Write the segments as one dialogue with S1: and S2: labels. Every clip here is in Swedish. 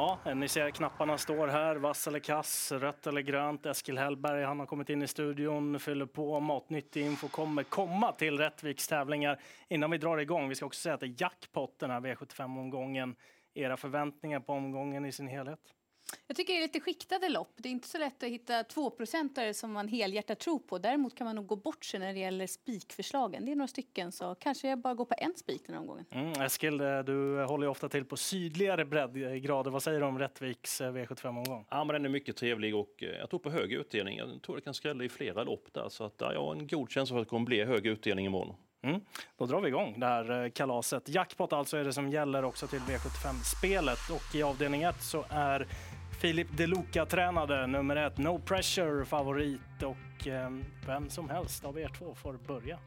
S1: Ja, ni ser knapparna står här. Vass eller kass, rött eller grönt. Eskil Hellberg, han har kommit in i studion, fyller på. Matnyttig info kommer komma till Rättviks tävlingar innan vi drar igång. Vi ska också säga att det är jackpot den här V75-omgången. Era förväntningar på omgången i sin helhet?
S2: Jag tycker det är lite skiktade lopp. Det är inte så lätt att hitta tvåprocentare som man helhjärtat tror på. Däremot kan man nog gå bort sig när det gäller spikförslagen. Det är några stycken, så kanske jag bara går på en spik den här omgången.
S1: Mm, Eskil, eh, du håller ju ofta till på sydligare breddgrader. Vad säger du om Rättviks eh, V75-omgång?
S3: Ja, men den är mycket trevlig och eh, jag tror på hög utdelning. Jag tror det kan skrälla i flera lopp där. Så att, ja, jag har en god känsla för att det kommer bli hög utdelning imorgon.
S1: Mm. Då drar vi igång det här kalaset. Jackpot alltså är det som gäller också till V75-spelet och i avdelning 1 så är Filip De Luca tränade, nummer ett, No Pressure favorit och eh, vem som helst av er två får börja.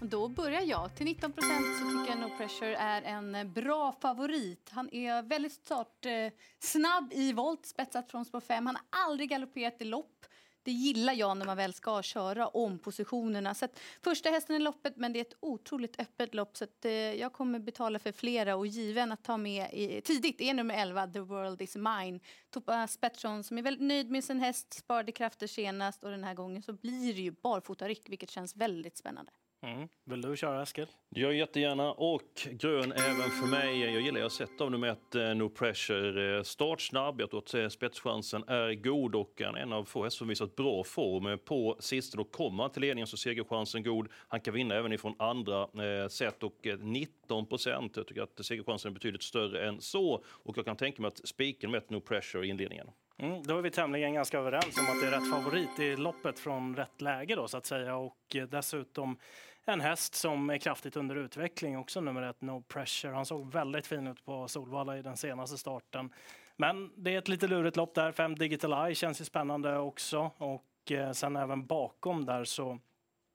S2: Då börjar jag. Till 19 procent så tycker jag No Pressure är en eh, bra favorit. Han är väldigt startsnabb eh, i volt, spetsat från spår 5. Han har aldrig galopperat i lopp. Det gillar jag när man väl ska köra om positionerna. Så första hästen i loppet, men det är ett otroligt öppet lopp. Så att, eh, jag kommer betala för flera och given att ta med i, tidigt är nummer 11, The World Is Mine. Tobias Pettersson som är väldigt nöjd med sin häst, sparade krafter senast och den här gången så blir det ju barfotaryck vilket känns väldigt spännande.
S1: Mm. Vill du köra Eskil?
S3: Jag jättegärna och grön även för mig. Jag gillar jag sett av nummer ett eh, No Pressure. Eh, startsnabb, jag tror att eh, spetschansen är god och han är en av få hästar som visat bra form på sista. Då kommer han till ledningen så segerchansen god. Han kan vinna även ifrån andra sätt och 19 procent. Jag tycker att segerchansen är betydligt större än så och jag kan tänka mig att spiken med ett No Pressure i inledningen.
S1: Mm, då är vi tämligen ganska överens om att det är rätt favorit i loppet från rätt läge då så att säga och dessutom en häst som är kraftigt under utveckling, också nummer ett, No Pressure. Han såg väldigt fin ut på Solvalla i den senaste starten. Men det är ett lite lurigt lopp där. Fem Digital Eye känns ju spännande också och eh, sen även bakom där så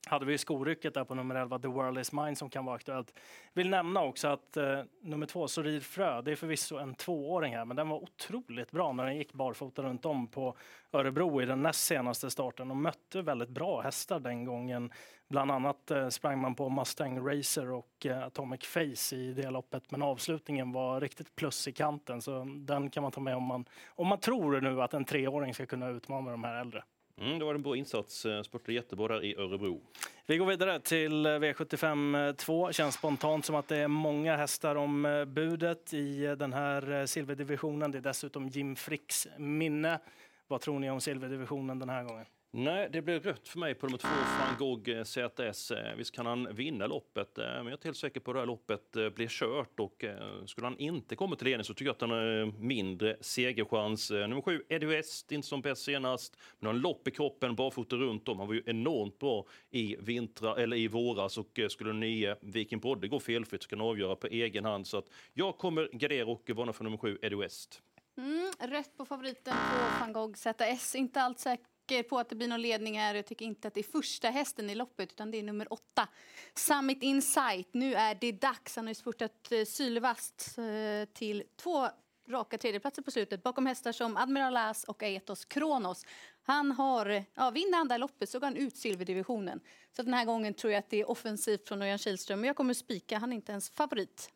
S1: hade vi skorycket där på nummer 11, The World Is Mine, som kan vara aktuellt. Vill nämna också att eh, nummer 2, Sorir Frö, det är förvisso en tvååring här, men den var otroligt bra när den gick barfota runt om på Örebro i den näst senaste starten och mötte väldigt bra hästar den gången. Bland annat eh, sprang man på Mustang Racer och eh, Atomic Face i det loppet, men avslutningen var riktigt plus i kanten, så den kan man ta med om man, om man tror nu att en treåring ska kunna utmana de här äldre.
S3: Mm, det var en bra insats. Eh, Spurtade jättebra där i Örebro.
S1: Vi går vidare till eh, V75 2. Eh, Känns spontant som att det är många hästar om budet i den här silverdivisionen. Det är dessutom Jim Fricks minne. Vad tror ni om silverdivisionen den här gången?
S3: Nej, det blir rött för mig på nummer två, van Gogh eh, ZS. Eh, visst kan han vinna loppet, eh, men jag är helt säker på att det här loppet blir kört. Och skulle han inte komma till ledning så tycker jag att han har mindre segerchans. Nummer sju, Eddie West, inte som bäst senast, men har en lopp i kroppen, barfota runt om. Han var ju enormt bra i, vintra, eller i våras och skulle nio Viking Brodde gå felfritt så kan han avgöra på egen hand. Så att jag kommer gardera och varna för nummer sju, Eddie West.
S2: Mm, rätt på favoriten på van Gogh ZS. Inte allt säkert säker på att det blir någon ledning här. Jag tycker inte att det är första hästen i loppet utan det är nummer åtta. Summit Insight. Nu är det dags. Han har ju spurtat eh, sylvast eh, till två raka tredjeplatser på slutet bakom hästar som Admiral As och Aetos Kronos. Han har, ja, vinner han det här loppet så går han ut silverdivisionen. Så den här gången tror jag att det är offensivt från Örjan Kihlström. Men jag kommer spika, han är inte ens favorit.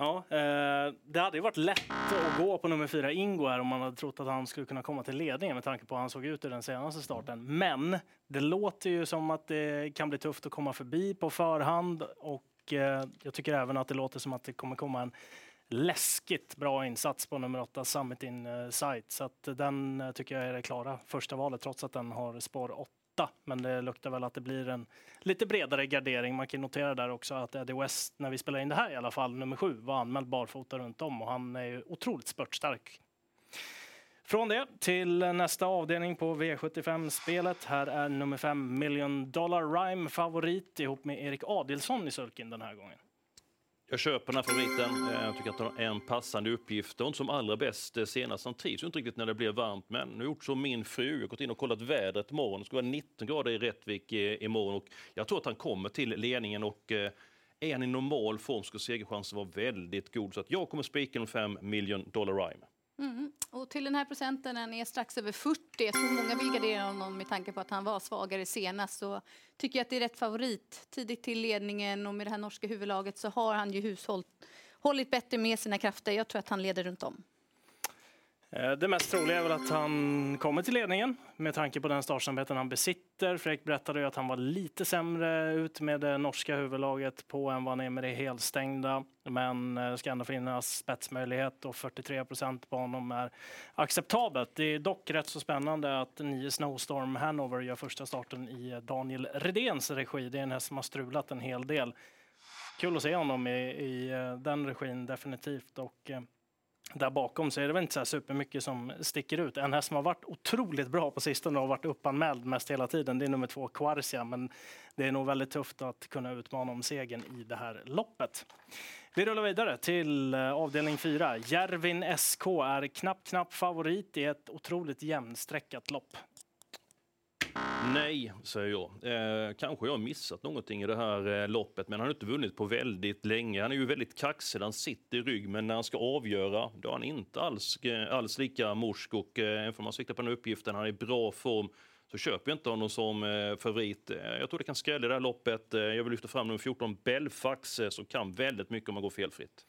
S1: Ja, eh, det hade ju varit lätt att gå på nummer fyra Ingo här om man hade trott att han skulle kunna komma till ledningen med tanke på hur han såg ut i den senaste starten. Men det låter ju som att det kan bli tufft att komma förbi på förhand och eh, jag tycker även att det låter som att det kommer komma en läskigt bra insats på nummer åtta Summit Insight. Så att den eh, tycker jag är det klara första valet trots att den har spår 8 åtta. Men det luktar väl att det blir en lite bredare gardering. Man kan notera där också att Eddie West, när vi spelar in det här i alla fall, nummer sju, var anmäld barfota runt om och han är ju otroligt spurtstark. Från det till nästa avdelning på V75-spelet. Här är nummer fem Million Dollar Rhyme favorit ihop med Erik Adilsson i sulken den här gången.
S3: Jag köper den här favoriten. Eh, jag tycker att han har en passande uppgift. Hon som allra bäst eh, senast. Han trivs inte riktigt när det blir varmt. Men nu har gjort som min fru. Jag har gått in och kollat vädret imorgon. Det ska vara 19 grader i Rättvik eh, imorgon. Och jag tror att han kommer till ledningen. Och är han i normal form ska segerchansen vara väldigt god. Så att jag kommer spika en 5 miljon dollar rhyme.
S2: Mm. Och till den här procenten, den är strax över 40. Så många vill gardera honom med tanke på att han var svagare senast. Så tycker jag att det är rätt favorit. Tidigt till ledningen och med det här norska huvudlaget så har han ju hushållit bättre med sina krafter. Jag tror att han leder runt om.
S1: Eh, det mest troliga är väl att han kommer till ledningen med tanke på den startsamheten han besitter. Fredrik berättade ju att han var lite sämre ut med det norska huvudlaget på än vad han är med det helstängda. Men det ska ändå finnas spetsmöjlighet och 43 procent på honom är acceptabelt. Det är dock rätt så spännande att nio Snowstorm Hanover gör första starten i Daniel Redéns regi. Det är en häst som har strulat en hel del. Kul att se honom i, i eh, den regin definitivt. Och, där bakom så är det väl inte så supermycket som sticker ut. En häst som har varit otroligt bra på sistone och har varit uppanmäld mest hela tiden, det är nummer två Quarcia. Men det är nog väldigt tufft att kunna utmana om segern i det här loppet. Vi rullar vidare till eh, avdelning 4. Järvin SK är knapp, knapp favorit i ett otroligt jämnsträckat lopp.
S3: Nej, säger jag. Eh, kanske jag har missat någonting i det här eh, loppet, men han har inte vunnit på väldigt länge. Han är ju väldigt kaxig, han sitter i rygg, men när han ska avgöra, då är han inte alls, eh, alls lika morsk. Och eh, får man sikta på den uppgiften, han är i bra form, så köper jag inte honom som eh, favorit. Eh, jag tror det kan skrälla i det här loppet. Eh, jag vill lyfta fram nummer 14, Belfax, som kan väldigt mycket om man går felfritt.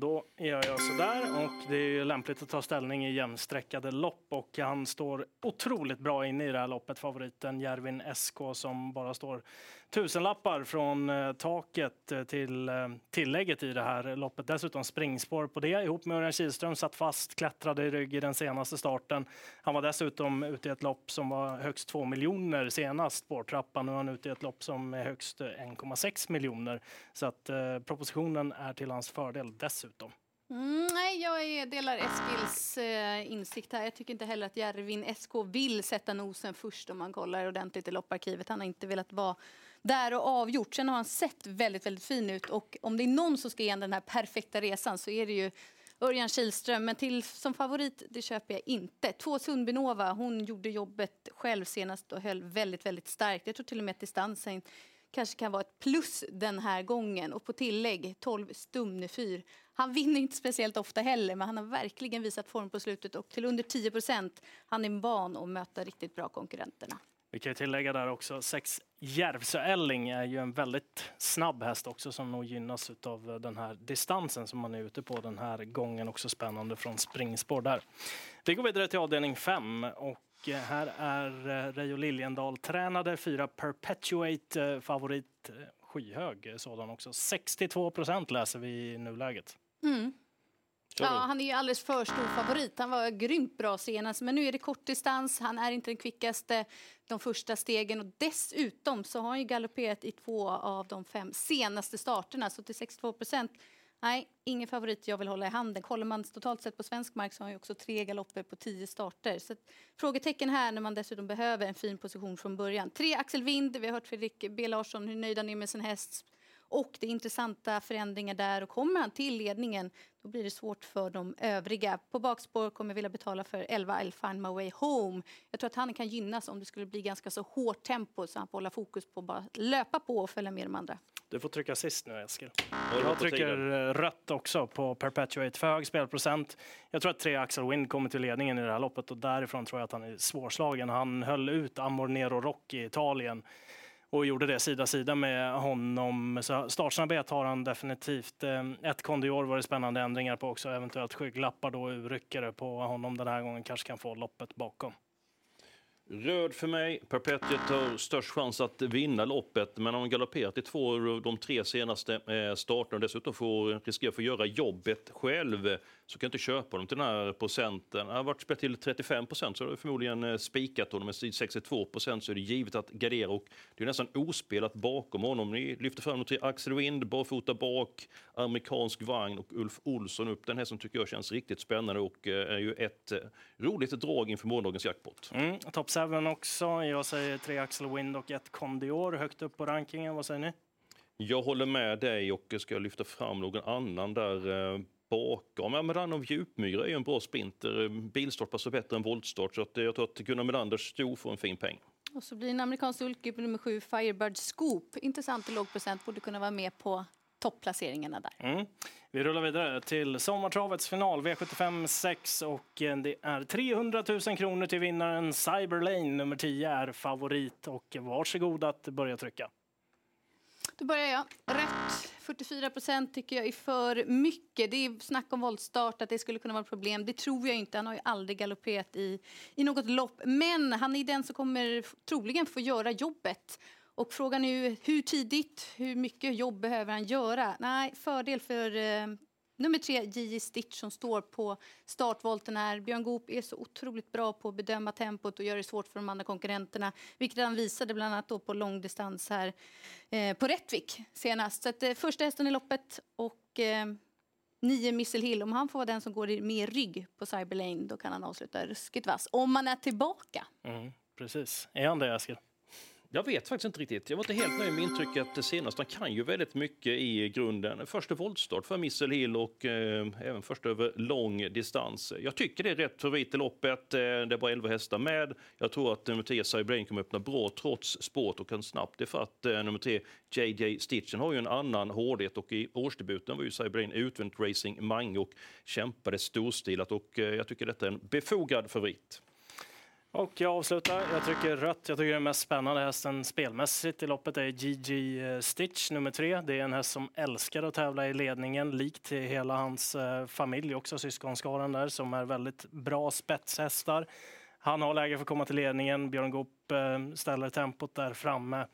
S1: Då gör jag sådär och det är lämpligt att ta ställning i jämnsträckade lopp och han står otroligt bra inne i det här loppet, favoriten Järvin SK som bara står tusenlappar från eh, taket eh, till eh, tillägget i det här loppet. Dessutom springspår på det ihop med Örjan Kihlström satt fast, klättrade i rygg i den senaste starten. Han var dessutom ute i ett lopp som var högst 2 miljoner senast, spårtrappan. Nu är han ute i ett lopp som är högst 1,6 miljoner. Så att eh, propositionen är till hans fördel dessutom.
S2: Mm, nej, jag delar Eskils eh, insikt här. Jag tycker inte heller att Järvin SK vill sätta nosen först om man kollar ordentligt i lopparkivet. Han har inte velat vara där och avgjort. Sen har han sett väldigt, väldigt fin ut och om det är någon som ska ge den här perfekta resan så är det ju Örjan Kihlström. Men till som favorit, det köper jag inte. Två Sundbinova, hon gjorde jobbet själv senast och höll väldigt, väldigt starkt. Jag tror till och med att distansen kanske kan vara ett plus den här gången. Och på tillägg 12 Stumnefyr. Han vinner inte speciellt ofta heller, men han har verkligen visat form på slutet och till under 10 procent. Han är van att möta riktigt bra konkurrenterna.
S1: Vi kan tillägga där också, sex Järvsö Elling är ju en väldigt snabb häst också som nog gynnas av eh, den här distansen som man är ute på den här gången. Också spännande från springspår där. Vi går vidare till avdelning 5 och eh, här är eh, Reijo Liljendal tränade, fyra Perpetuate favorit, skyhög sådan också. 62 procent läser vi i nuläget.
S2: Mm. Ja, han är ju alldeles för stor favorit. Han var grymt bra senast, men nu är det kortdistans. Han är inte den kvickaste de första stegen och dessutom så har han ju galopperat i två av de fem senaste starterna, så till 62 procent Nej, ingen favorit jag vill hålla i handen. Kollar man totalt sett på svensk mark så har han också tre galopper på tio starter. Så frågetecken här när man dessutom behöver en fin position från början. Tre Axel Wind, vi har hört Fredrik B Larsson hur nöjd han är med sin häst. Och det är intressanta förändringar där och kommer han till ledningen då blir det svårt för de övriga. På bakspår kommer jag vilja betala för 11 I'll find my way home. Jag tror att han kan gynnas om det skulle bli ganska så hårt tempo så han får hålla fokus på att bara löpa på och följa med de andra.
S1: Du får trycka sist nu Eskil. Jag trycker eh, rött också på Perpetuate för hög spelprocent. Jag tror att tre Axel Wind kommer till ledningen i det här loppet och därifrån tror jag att han är svårslagen. Han höll ut Amor Nero Rock i Italien och gjorde det sida sida med honom. Så startsnabbhet har han definitivt. Ehm, ett Kondior var det spännande ändringar på också, eventuellt skygglappar då urryckare på honom den här gången kanske kan få loppet bakom.
S3: Röd för mig. Perpetuet har störst chans att vinna loppet, men har galopperat i två av de tre senaste eh, starterna och dessutom får riskerar att få göra jobbet själv så kan jag inte köpa dem till den här procenten. Har varit spelat till 35 procent så har jag förmodligen eh, spikat honom. Med 62 procent så är det givet att gardera och det är nästan ospelat bakom honom. Ni lyfter fram till Axel Wind, barfota bak, amerikansk vagn och Ulf Olsson upp. Den här som tycker jag känns riktigt spännande och eh, är ju ett roligt drag inför morgondagens jackpot.
S1: Mm, top 7 också. Jag säger tre Axel Wind och ett Condior högt upp på rankingen. Vad säger ni?
S3: Jag håller med dig och ska lyfta fram någon annan där eh, bakom. Ja, Medanov Djupmyra är ju en bra sprinter. Bilstart passar bättre än voltstart så att jag tror att Gunnar Melanders sto får en fin peng.
S2: Och så blir en amerikansk ulke på nummer sju, Firebird Scoop. Intressant och låg procent, borde kunna vara med på topplaceringarna där.
S1: Mm. Vi rullar vidare till sommartravets final, V75 6 och eh, det är 300 000 kronor till vinnaren. Cyberlane nummer 10 är favorit och varsågod att börja trycka.
S2: Då börjar jag. Rött 44 procent tycker jag är för mycket. Det är snack om voltstart, att det skulle kunna vara ett problem. Det tror jag inte. Han har ju aldrig galopperat i, i något lopp. Men han är den som kommer troligen få göra jobbet. Och frågan är ju hur tidigt, hur mycket jobb behöver han göra? Nej, fördel för eh, nummer tre, J.J. Stitch, som står på startvolten här. Björn Goop är så otroligt bra på att bedöma tempot och gör det svårt för de andra konkurrenterna. Vilket han visade bland annat då på långdistans här eh, på Rättvik senast. Så att, eh, första hästen i loppet och eh, nio Missile Hill. Om han får vara den som går med rygg på Cyberlane då kan han avsluta ruskigt vass. Om man är tillbaka.
S1: Mm, precis. Är han det, Eskil?
S3: Jag vet faktiskt inte riktigt. Jag var inte helt nöjd med intrycket senast. Han kan ju väldigt mycket i grunden. Första voltstart för Missel Hill och eh, även först över lång distans. Jag tycker det är rätt favorit i loppet. Eh, det är bara 11 hästar med. Jag tror att nummer 10 Cybrain kommer öppna bra trots spåret och kan snabbt ifatt eh, nummer 3 JJ Stitchen har ju en annan hårdhet och i årsdebuten var ju Cybrain utvänt racing mange och kämpade storstilat och eh, jag tycker detta är en befogad favorit.
S1: Och jag avslutar. Jag trycker rött. Jag tycker den mest spännande hästen spelmässigt i loppet är GG eh, Stitch nummer tre. Det är en häst som älskar att tävla i ledningen, likt hela hans eh, familj också, syskonskaran där, som är väldigt bra spetshästar. Han har läge för att komma till ledningen. Björn Goop eh, ställer tempot där framme.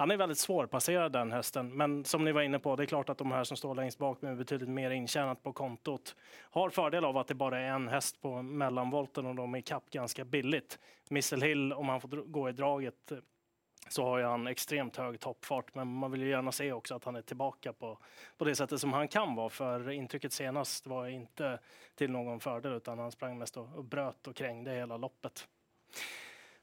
S1: Han är väldigt svårpasserad den hästen, men som ni var inne på, det är klart att de här som står längst bak med betydligt mer intjänat på kontot har fördel av att det bara är en häst på mellanvolten och de är kapp ganska billigt. Missile Hill, om han får gå i draget, så har ju han extremt hög toppfart, men man vill ju gärna se också att han är tillbaka på, på det sättet som han kan vara, för intrycket senast var inte till någon fördel, utan han sprang mest och, och bröt och krängde hela loppet.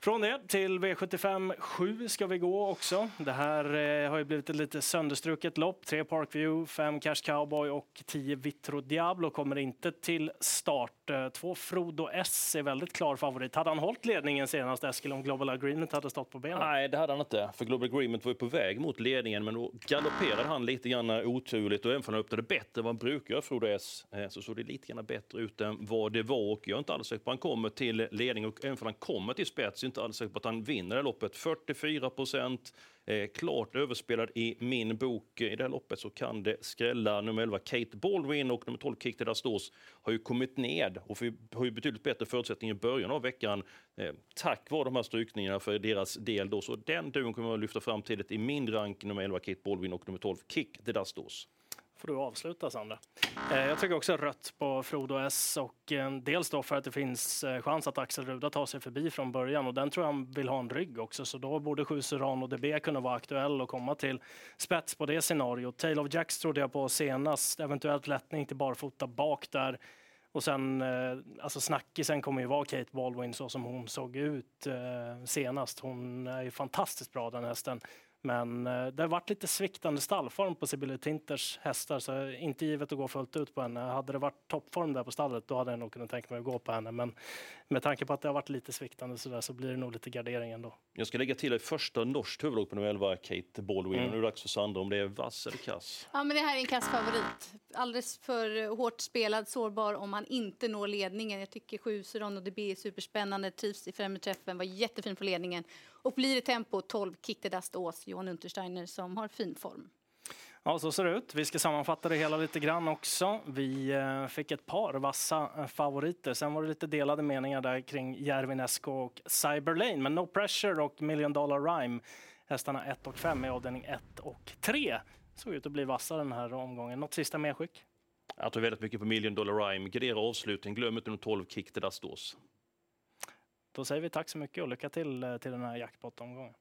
S1: Från det till V75 7 ska vi gå också. Det här eh, har ju blivit ett lite sönderstruket lopp. Tre Parkview, fem Cash Cowboy och tio Vitro Diablo kommer inte till start. Eh, två Frodo S är väldigt klar favorit. Hade han hållit ledningen senast Eskil om Global Agreement hade stått på benen?
S3: Nej, det hade han inte. För Global Agreement var ju på väg mot ledningen, men då galopperade han lite grann oturligt och även om han öppnade bättre än vad han brukar göra, Frodo S, eh, så såg det lite grann bättre ut än vad det var. Och jag är inte alls säker på att han kommer till ledning och även om han kommer till spets inte alls säker på att han vinner det loppet. 44 procent, eh, klart överspelad i min bok. Eh, I det här loppet så kan det skrälla. Nummer 11 Kate Baldwin och nummer 12 Kick Stås har ju kommit ned och har ju betydligt bättre förutsättningar i början av veckan eh, tack vare de här strykningarna för deras del. Då. Så den duon kommer jag att lyfta fram tidigt i min rank, nummer 11 Kate Baldwin och nummer 12 Kick Stås
S1: får du avsluta Sandra. Eh, jag tycker också rött på Frodo S och eh, dels då för att det finns eh, chans att Axel Ruda tar sig förbi från början och den tror jag han vill ha en rygg också så då borde 7 Suran och DB kunna vara aktuell och komma till spets på det scenariot. Tail of Jacks trodde jag på senast, eventuellt lättning till barfota bak där. Och sen, alltså snackisen kommer ju vara Kate Baldwin så som hon såg ut senast. Hon är ju fantastiskt bra den hästen. Men eh, det har varit lite sviktande stallform på Sibylle Tinters hästar så inte givet att gå fullt ut på henne. Hade det varit toppform där på stallet då hade jag nog kunnat tänka mig att gå på henne. Men med tanke på att det har varit lite sviktande så, där, så blir det nog lite gardering ändå.
S3: Jag ska lägga till ett första norskt huvudlag på nummer 11, Kate Baldwin. Mm. Nu är det dags för Sandra om det är vass eller kass.
S2: Ja, men det här är en kass favorit. Alldeles för hårt spelad, sårbar om man inte når ledningen. Jag tycker 7 Suron och DB är superspännande, trivs i främre träffen, var jättefin på ledningen. Och blir det tempo 12 Kick the Dust Ås, Johan Untersteiner som har fin form.
S1: Ja, så ser det ut. Vi ska sammanfatta det hela lite grann också. Vi eh, fick ett par vassa eh, favoriter. Sen var det lite delade meningar där kring Järvin Esko och Cyberlane. Men No Pressure och Million Dollar Rhyme, hästarna 1 och 5 i avdelning 1 och 3, såg ut att bli vassa den här omgången. Något sista medskick?
S3: Jag tror väldigt mycket på Million Dollar Rhyme. Gardera avslutning, glöm inte de 12 kick till Dastos.
S1: Då säger vi tack så mycket och lycka till eh, till den här jackpot-omgången.